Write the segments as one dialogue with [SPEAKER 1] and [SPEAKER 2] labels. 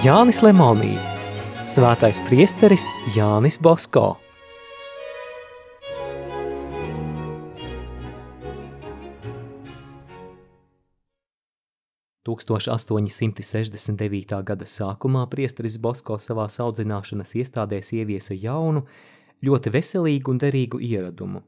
[SPEAKER 1] Jānis Lemonī, svētais priesteris Jānis Bosko. Tūkstoš 869. gada sākumā priesteris Bosko savās audzināšanas iestādēs ieviesa jaunu, ļoti veselīgu un derīgu ieradumu.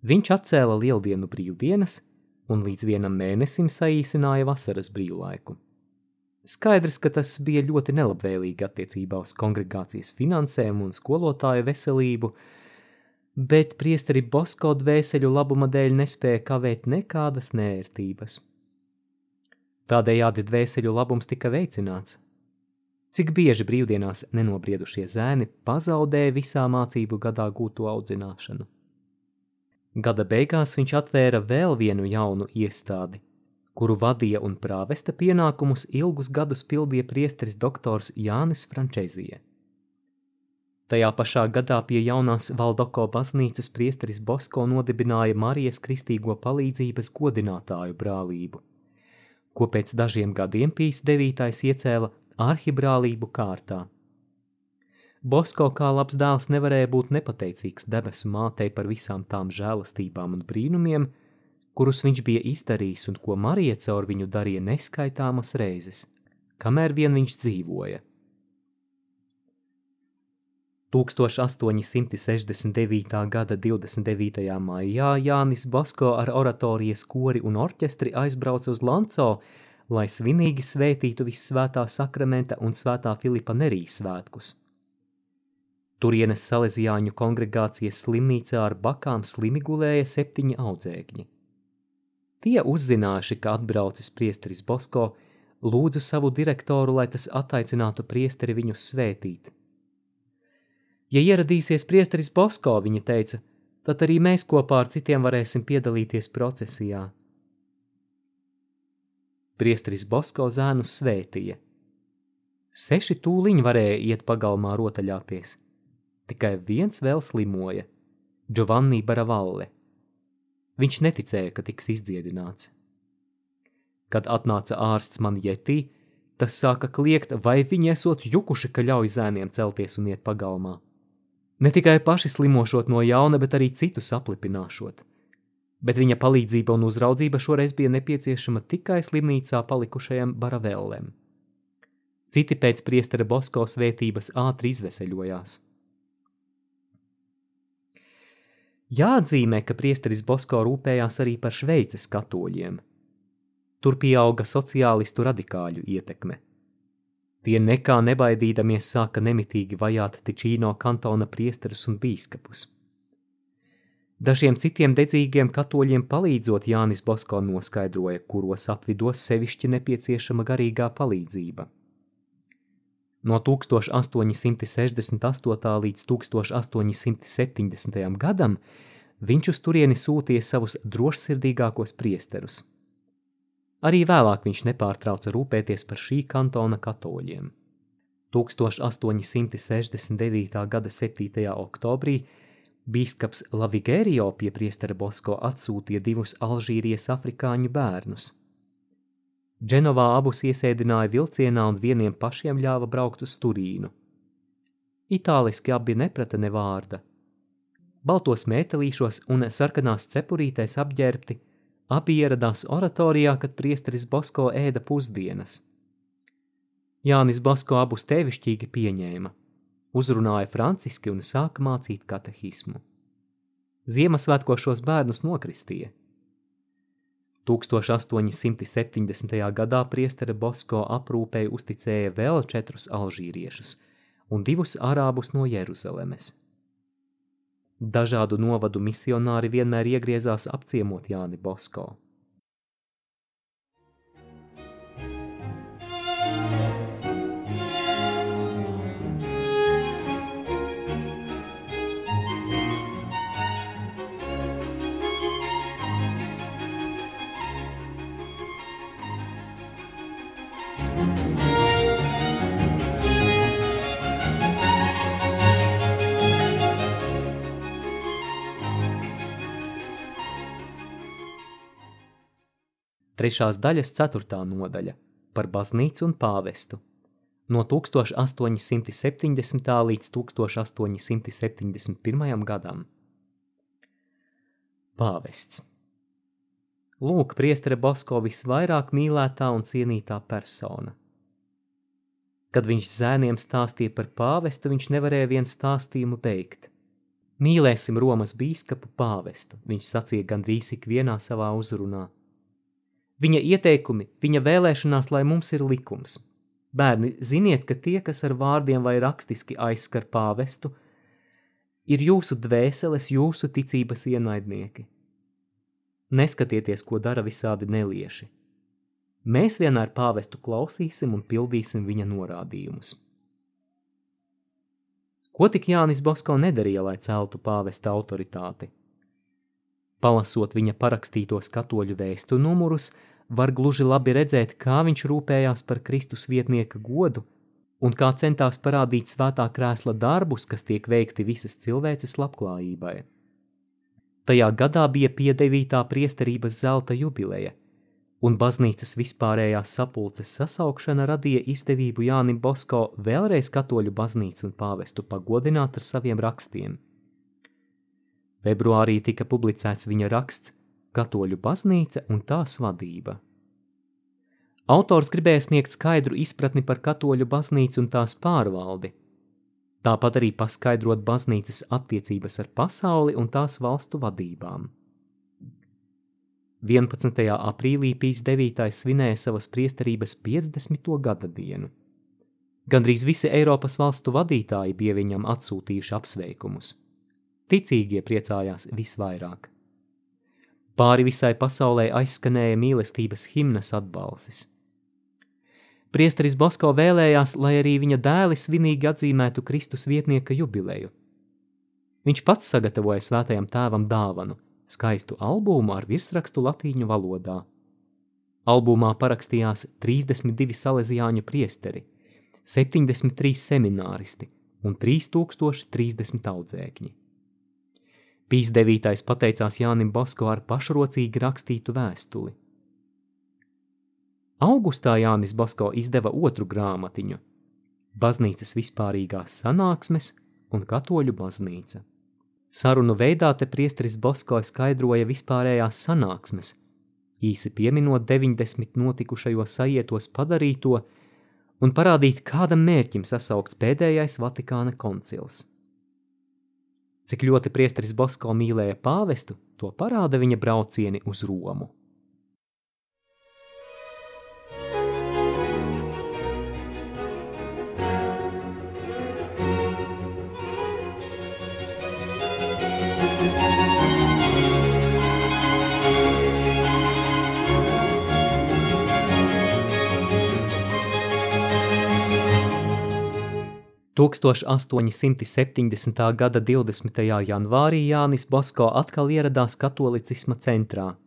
[SPEAKER 1] Viņš atcēla lieldienu brīvdienas un līdz vienam mēnesim saīsināja vasaras brīvlaiku. Skaidrs, ka tas bija ļoti nelabvēlīgi attiecībā uz kongregācijas finansēm un skolotāju veselību, bet priesteri Bosko dvēseļu labuma dēļ nespēja kavēt nekādas nērtības. Tādējādi dvēseļu labums tika veicināts. Cik bieži brīvdienās nenobriedušie zēni pazaudēja visā mācību gadā gūto audzināšanu. Gada beigās viņš atvēra vēl vienu jaunu iestādi, kuru vadīja un prāvesta pienākumus ilgus gadus pildīja priesteris doktors Jānis Frančezie. Tajā pašā gadā pie jaunās Valdoko baznīcas priesteris Bosko nodibināja Marijas kristīgo palīdzības godinātāju brālību, ko pēc dažiem gadiem Pīs 9. iecēla arhibrālību kārtā. Bosko kā labs dēls nevarēja būt nepateicīgs debesu mātei par visām tām žēlastībām un brīnumiem, kurus viņš bija izdarījis un ko Marija caur viņu darīja neskaitāmas reizes, kamēr vien viņš dzīvoja. 1869. gada 29. maijā Jānis Basko ar oratorijas kori un orķestri aizbrauca uz Lanco, lai svinīgi svētītu vissvētā sakramenta un svētā Filipa Nerijas svētkus. Turienes salesiāņu kongregācijas slimnīcā ar bakām slimi gulēja septiņi audzēkņi. Tie uzzinājuši, ka atbraucis priesteris Bosko, lūdzu savu direktoru, lai tas attaicinātu priesteri viņus svētīt. Ja ieradīsies priesteris Bosko, viņa teica, tad arī mēs kopā ar citiem varēsim piedalīties procesijā. Priesteris Bosko zēnus svētīja. Seši tūliņi varēja iet pagalmā rotaļāties – Tikai viens vēl slimoja - Giovanni Baravalle. Viņš neticēja, ka tiks izdziedināts. Kad atnāca ārsts man jetī, tas sāka kliegt, vai viņi esot jukuši, ka ļauj zēniem celties un iet pagalmā. Ne tikai paši slimošot no jauna, bet arī citus aplipināšot. Bet viņa palīdzība un uzraudzība šoreiz bija nepieciešama tikai slimnīcā palikušajam baravellem. Citi pēc priestera Bosko svētības ātri izveseļojās. Jāatzīmē, ka priesteris Bosko rūpējās arī par Šveices katoļiem. Tur pieauga sociālistu radikāļu ietekme. Tie nekā nebaidīdamies sāka nemitīgi vajāt Tičīno kantona priesterus un bīskapus. Dažiem citiem dedzīgiem katoļiem palīdzot Jānis Bosko noskaidroja, kuros apvidos sevišķi nepieciešama garīgā palīdzība. No 1868. līdz 1870. gadam viņš uz turieni sūtīja savus drošsirdīgākos priesterus. Arī vēlāk viņš nepārtrauca rūpēties par šī kantona katoļiem. 1869. gada 7. oktobrī bīskaps Lavigērio pie priestera Bosko atsūtīja divus Alžīrijas afrikāņu bērnus – Dženovā abus iesēdināja vilcienā un vieniem pašiem ļāva braukt uz Turīnu. Itāliski abi neprata ne vārda. Baltos mētelīšos un sarkanās cepurītēs apģērbti, abi ieradās oratorijā, kad priesteris Bosko ēda pusdienas. Jānis Bosko abus tevišķīgi pieņēma, uzrunāja franciski un sāka mācīt katehismu. Ziemassvētko šos bērnus nokristīja – 1870. gadā priestere Bosko aprūpēji uzticēja vēl četrus alžīriešus un divus arābus no Jeruzalemes. Dažādu novadu misionāri vienmēr iegriezās apciemot Jāni Bosko. Trešās daļas ceturtā nodaļa par baznīcu un pāvestu. no 1870. līdz 1871. gadam. Pāvests Lūk, priestere Bosko visvairāk mīlētā un cienītā persona. Kad viņš zēniem stāstīja par pāvestu, viņš nevarēja vienu stāstījumu beigt. Mīlēsim Romas bīskapu pāvestu, viņš sacīja gandrīz ikvienā savā uzrunā. Viņa ieteikumi, viņa vēlēšanās, lai mums ir likums. Bērni, ziniet, ka tie, kas ar vārdiem vai rakstiski aizskar pāvestu, ir jūsu dvēseles, jūsu ticības ienaidnieki. Neskatieties, ko dara visādi nelieši. Mēs vienmēr pāvestu klausīsim un pildīsim viņa norādījumus. Ko tik Jānis Bosko nedarīja, lai celtu pāvesta autoritāti? Palasot viņa parakstītos katoļu vēstu numurus, var gluži labi redzēt, kā viņš rūpējās par Kristus vietnieka godu un kā centās parādīt svētā krēsla darbus, kas tiek veikti visas cilvēces labklājībai. Tajā gadā bija piedevītā priesterības zelta jubileja, un baznīcas vispārējās sapulces sasaukšana radīja izdevību Jānim Bosko vēlreiz katoļu baznīcu un pāvestu pagodināt ar saviem rakstiem. Februārī tika publicēts viņa raksts Katoļu baznīca un tās vadība. Autors gribēja sniegt skaidru izpratni par katoļu baznīcu un tās pārvaldi – tāpat arī paskaidrot baznīcas attiecības ar pasauli un tās valstu vadībām. 11. aprīlī Pīs 9. svinēja savas priesterības 50. gada dienu. Gandrīz visi Eiropas valstu vadītāji bija viņam atsūtījuši apsveikumus. Ticīgie priecājās visvairāk. Pāri visai pasaulē aizskanēja mīlestības himnas atbalsis – Priesteris Bosko vēlējās, lai arī viņa dēli svinīgi atzīmētu Kristus vietnieka jubileju. Viņš pats sagatavoja svētajam tēvam dāvanu – skaistu albumu ar virsrakstu latīņu valodā. Albumā parakstījās 32 salesiāņu priesteri, 73 semināristi un 3030 audzēkņi. Pīs 9. pateicās Jānim Bosko ar pašrocīgi rakstītu vēstuli – Augustā Jānis Basko izdeva otru grāmatiņu – Baznīcas vispārīgās sanāksmes un katoļu baznīca. Sarunu veidā te priesteris Basko skaidroja vispārējās sanāksmes, īsi pieminot 90 notikušajos sajietos padarīto un parādīt, kādam mērķim sasaukts pēdējais Vatikāna koncils. Cik ļoti priesteris Basko mīlēja pāvestu, to parāda viņa braucieni uz Romu. 1870. gada 20. janvārī Jānis Bosko atkal ieradās katolicisma centrā.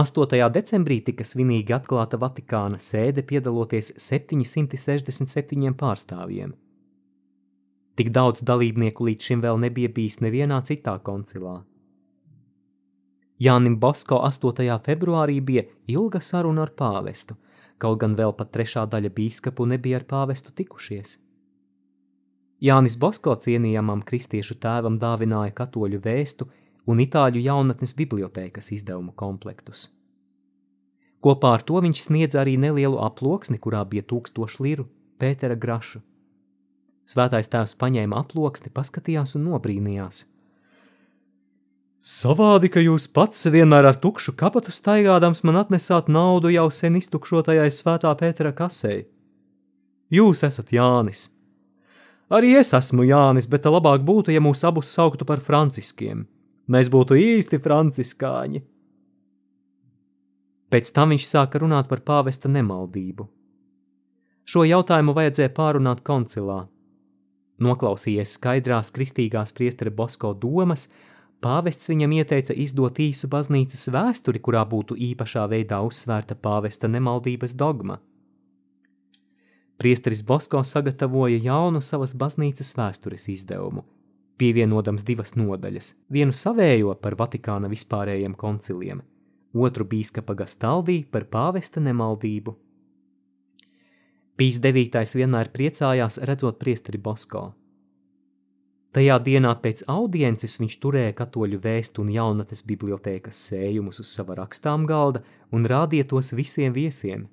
[SPEAKER 1] 8. decembrī tika svinīgi atklāta Vatikāna sēde piedaloties 767 pārstāvjiem. Tik daudz dalībnieku līdz šim vēl nebija bijis nevienā citā koncilā. Jānim Bosko 8. februārī bija ilga saruna ar pāvestu, kaut gan vēl pat trešā daļa bīskapu nebija ar pāvestu tikušies. Jānis Bosko cienījamam kristiešu tēvam dāvināja katoļu vēstu un itāļu jaunatnes bibliotēkas izdevumu komplektus. Kopā ar to viņš sniedz arī nelielu aploksni, kurā bija tūkstoši liru Pētera grašu. Svētais tēvs paņēma aploksni, paskatījās un nobrīnījās. Savādi, ka jūs pats vienmēr ar tukšu kapatu staigādams man atnesāt naudu jau sen iztukšotajai svētā Pētera kasei. Jūs esat Jānis, Arī es esmu Jānis, bet labāk būtu, ja mūs abus sauktu par franciskiem. Mēs būtu īsti franciskāņi. Pēc tam viņš sāka runāt par pāvesta nemaldību. Šo jautājumu vajadzēja pārunāt koncilā. Noklausījies skaidrās kristīgās priestera Bosko domas, pāvests viņam ieteica izdot īsu baznīcas vēsturi, kurā būtu īpašā veidā uzsvērta pāvesta nemaldības dogma – Priesteris Bosko sagatavoja jaunu savas baznīcas vēstures izdevumu, pievienodams divas nodaļas, vienu savējo par Vatikāna vispārējiem konciliem, otru bīskapa Gastaldī par pāvesta nemaldību. Pīs devītais vienmēr priecājās redzot priesteri Bosko. Tajā dienā pēc audiences viņš turēja katoļu vēstu un jaunatnes bibliotēkas sējumus uz sava rakstām galda un rādīja tos visiem viesiem.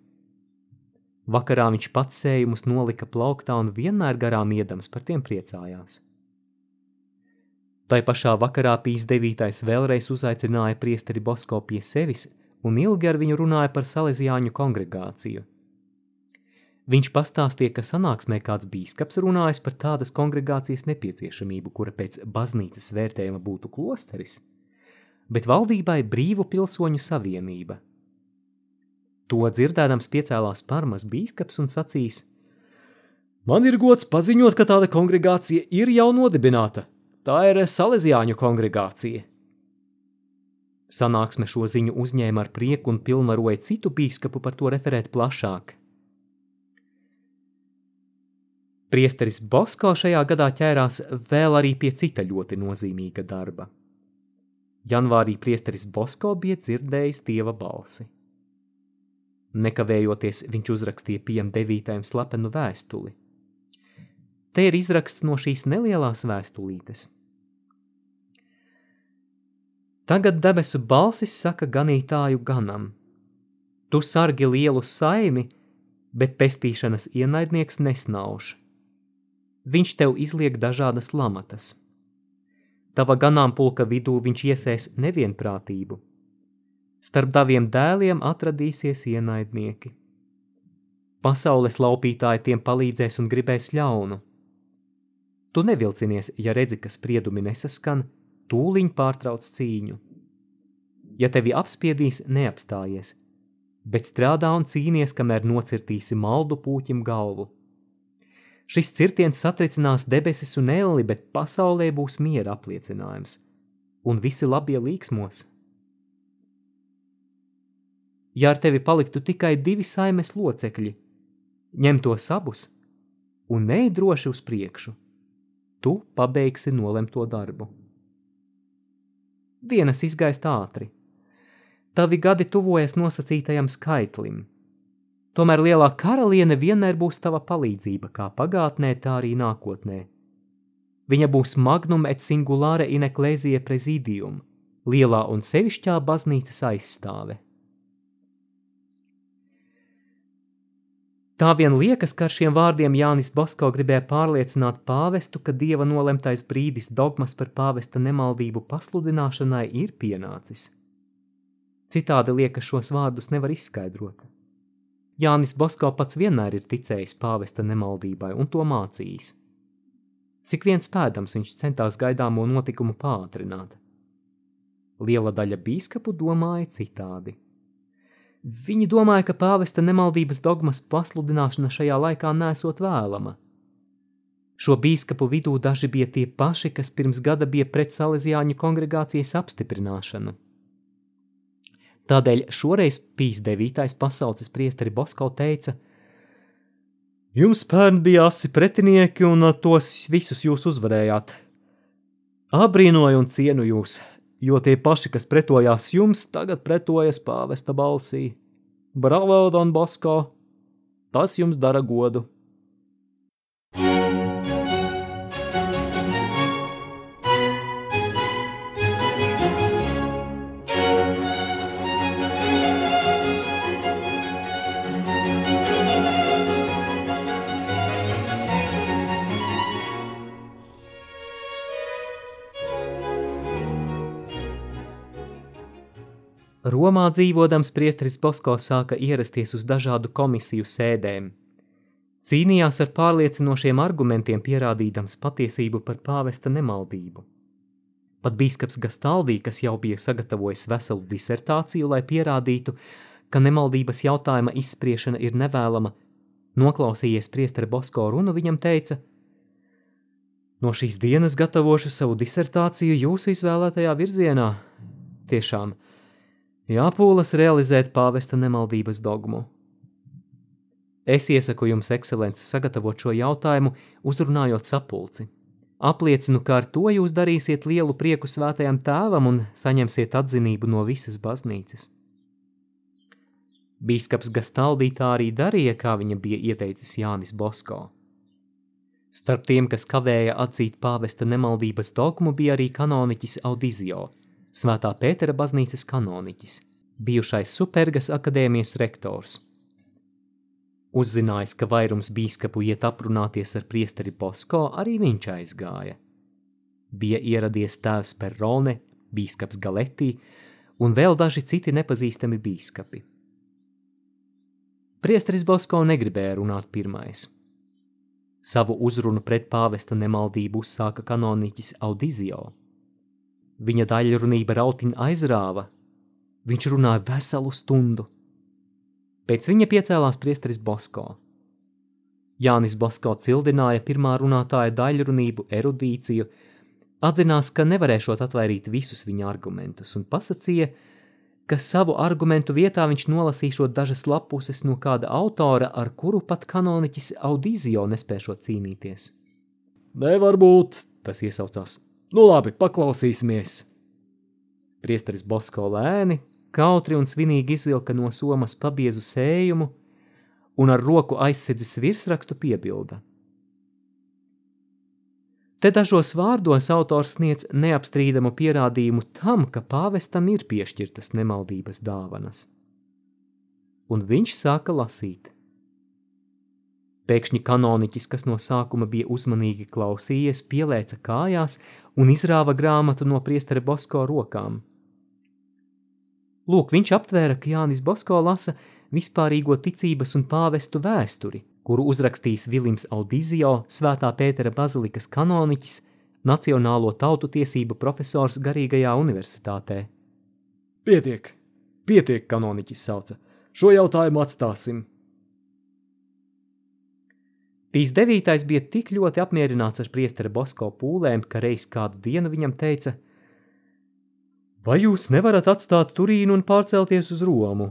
[SPEAKER 1] Vakarā viņš pats sējumus nolika plauktā un vienmēr garām iedams par tiem priecājās. Tai pašā vakarā Pīs devītais vēlreiz uzaicināja priesteri Bosko pie sevis un ilgi ar viņu runāja par Salesiāņu kongregāciju – Viņš pastāstīja, ka sanāksmē kāds bīskaps runājis par tādas kongregācijas nepieciešamību, kura pēc baznīcas vērtējuma būtu klosteris, bet valdībai brīvu pilsoņu savienība. To dzirdēdams piecēlās parmas bīskaps un sacīs: Man ir gods paziņot, ka tāda kongregācija ir jau nodibināta. Tā ir Salesiāņu kongregācija. Sanāksme šo ziņu uzņēma ar prieku un pilnvaroja citu bīskapu par to referēt plašāk. Priesteris Bosko šajā gadā ķērās vēl arī pie cita ļoti nozīmīga darba. Janvārī priesteris Bosko bija dzirdējis dieva balsi. Nekavējoties viņš uzrakstīja piem devītajam slepenu vēstuli. Te ir izraksts no šīs nelielās vēstulītes. Tagad debesu balsis saka ganītāju ganam. Tu sargi lielu saimi, bet pestīšanas ienaidnieks nesnauž viņš tev izliek dažādas lamatas. Tava ganāmpulka vidū viņš iesēs nevienprātību. Starp taviem dēliem atradīsies ienaidnieki. Pasaules laupītāji tiem palīdzēs un gribēs ļaunu. Tu nevilcinies, ja redzi, ka spriedumi nesaskan, tūliņ pārtrauc cīņu. Ja tevi apspiedīs, neapstājies, bet strādā un cīnies, kamēr nocirtīsi maldu pūķim galvu Šis cirtiens satricinās debesis un elli, bet pasaulē būs miera apliecinājums, un visi labie līksmos. Ja ar tevi paliktu tikai divi saimes locekļi, ņem tos abus un neej droši uz priekšu, tu pabeigsi nolemto darbu. Dienas izgaist ātri. Tavi gadi tuvojas nosacītajam skaitlim – Tomēr lielā karaliene vienmēr būs tava palīdzība, kā pagātnē, tā arī nākotnē. Viņa būs magnum et singulāre in ecclesia prezidium, lielā un sevišķā baznīcas aizstāve. Tā vien liekas, ka ar šiem vārdiem Jānis Basko gribēja pārliecināt pāvestu, ka dieva nolemtais brīdis dogmas par pāvesta nemaldību pasludināšanai ir pienācis. Citādi liekas šos vārdus nevar izskaidrot. Jānis Basko pats vienmēr ir ticējis pāvesta nemaldībai un to mācījis. Cik viens spēdams viņš centās gaidāmo notikumu pātrināt. Liela daļa bīskapu domāja citādi. Viņi domāja, ka pāvesta nemaldības dogmas pasludināšana šajā laikā nesot vēlama. Šo bīskapu vidū daži bija tie paši, kas pirms gada bija pret Salesiāņu kongregācijas apstiprināšanu – Tādēļ šoreiz Pīs 9. pasaules priesteri Bosko teica: Jums pērn bija asi pretinieki, un tos visus jūs uzvarējāt. Abrīnoju un cienu jūs, jo tie paši, kas pretojās jums, tagad pretojas pāvesta balsī. Bravo, Don Bosko! Tas jums dara godu! Romā dzīvodams priesteris Bosko sāka ierasties uz dažādu komisiju sēdēm. Cīnījās ar pārliecinošiem argumentiem, pierādīdams patiesību par pāvesta nemaldību. Pat bīskaps Gastaldī, kas jau bija sagatavojis veselu disertāciju, lai pierādītu, ka nemaldības jautājuma izspriešana ir nevēlama, noklausījies priestera Bosko runu, viņam teica: No šīs dienas gatavošu savu disertāciju jūsu izvēlētajā virzienā. Tiešām, jāpūlas realizēt pāvesta nemaldības dogmu. Es iesaku jums, ekscelence, sagatavot šo jautājumu, uzrunājot sapulci. Apliecinu, ka ar to jūs darīsiet lielu prieku svētajam tēvam un saņemsiet atzinību no visas baznīcas. Bīskaps Gastaldī tā arī darīja, kā viņa bija ieteicis Jānis Bosko. Starp tiem, kas kavēja atzīt pāvesta nemaldības dogmu, bija arī kanoniķis Audizio, Svētā Pētera baznīcas kanoniķis, bijušais Supergas akadēmijas rektors. Uzzinājis, ka vairums bīskapu iet aprunāties ar priesteri Bosko, arī viņš aizgāja. Bija ieradies tēvs Perrone, bīskaps Galetī un vēl daži citi nepazīstami bīskapi. Priesteris Bosko negribēja runāt pirmais – Savu uzrunu pret pāvesta nemaldību uzsāka kanoniķis Audizio. Viņa daļrunība rautiņa aizrāva. Viņš runāja veselu stundu. Pēc viņa piecēlās priesteris Bosko. Jānis Bosko cildināja pirmā runātāja daļrunību, erudīciju, atzinās, ka nevarēšot atvairīt visus viņa argumentus un pasacīja, ka savu argumentu vietā viņš nolasīšot dažas lapuses no kāda autora, ar kuru pat kanoniķis Audizio nespēšot cīnīties.
[SPEAKER 2] Nevar būt, tas iesaucās. Nu labi, paklausīsimies.
[SPEAKER 1] Priesteris Bosko lēni, kautri un svinīgi izvilka no somas pabiezu sējumu un ar roku aizsedzis virsrakstu piebilda. Te dažos vārdos autors sniedz neapstrīdamu pierādījumu tam, ka pāvestam ir piešķirtas nemaldības dāvanas. Un viņš sāka lasīt. Pēkšņi kanoniķis, kas no sākuma bija uzmanīgi klausījies, pielēca kājās un izrāva grāmatu no priestera Bosko rokām. Lūk, viņš aptvēra, ka Jānis Bosko lasa vispārīgo ticības un pāvestu vēsturi, kuru uzrakstījis Vilims Audizio, Svētā Pētera bazilikas kanoniķis, Nacionālo tautu tiesību profesors Garīgajā universitātē.
[SPEAKER 2] Pietiek, pietiek, kanoniķis sauca. Šo jautājumu atstāsim.
[SPEAKER 1] Pīs devītais bija tik ļoti apmierināts ar priestera Bosko pūlēm, ka reiz kādu dienu viņam teica: Vai jūs nevarat atstāt Turīnu un pārcelties uz Romu?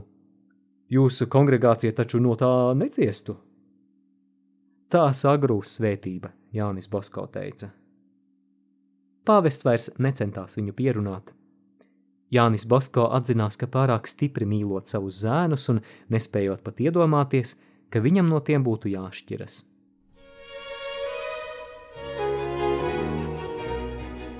[SPEAKER 1] Jūsu kongregācija taču no tā neciestu. Tā sagrūs svētība, Jānis Bosko teica. Pāvests vairs necentās viņu pierunāt. Jānis Bosko atzinās, ka pārāk stipri mīlot savus zēnus un nespējot pat iedomāties, ka viņam no tiem būtu jāšķiras.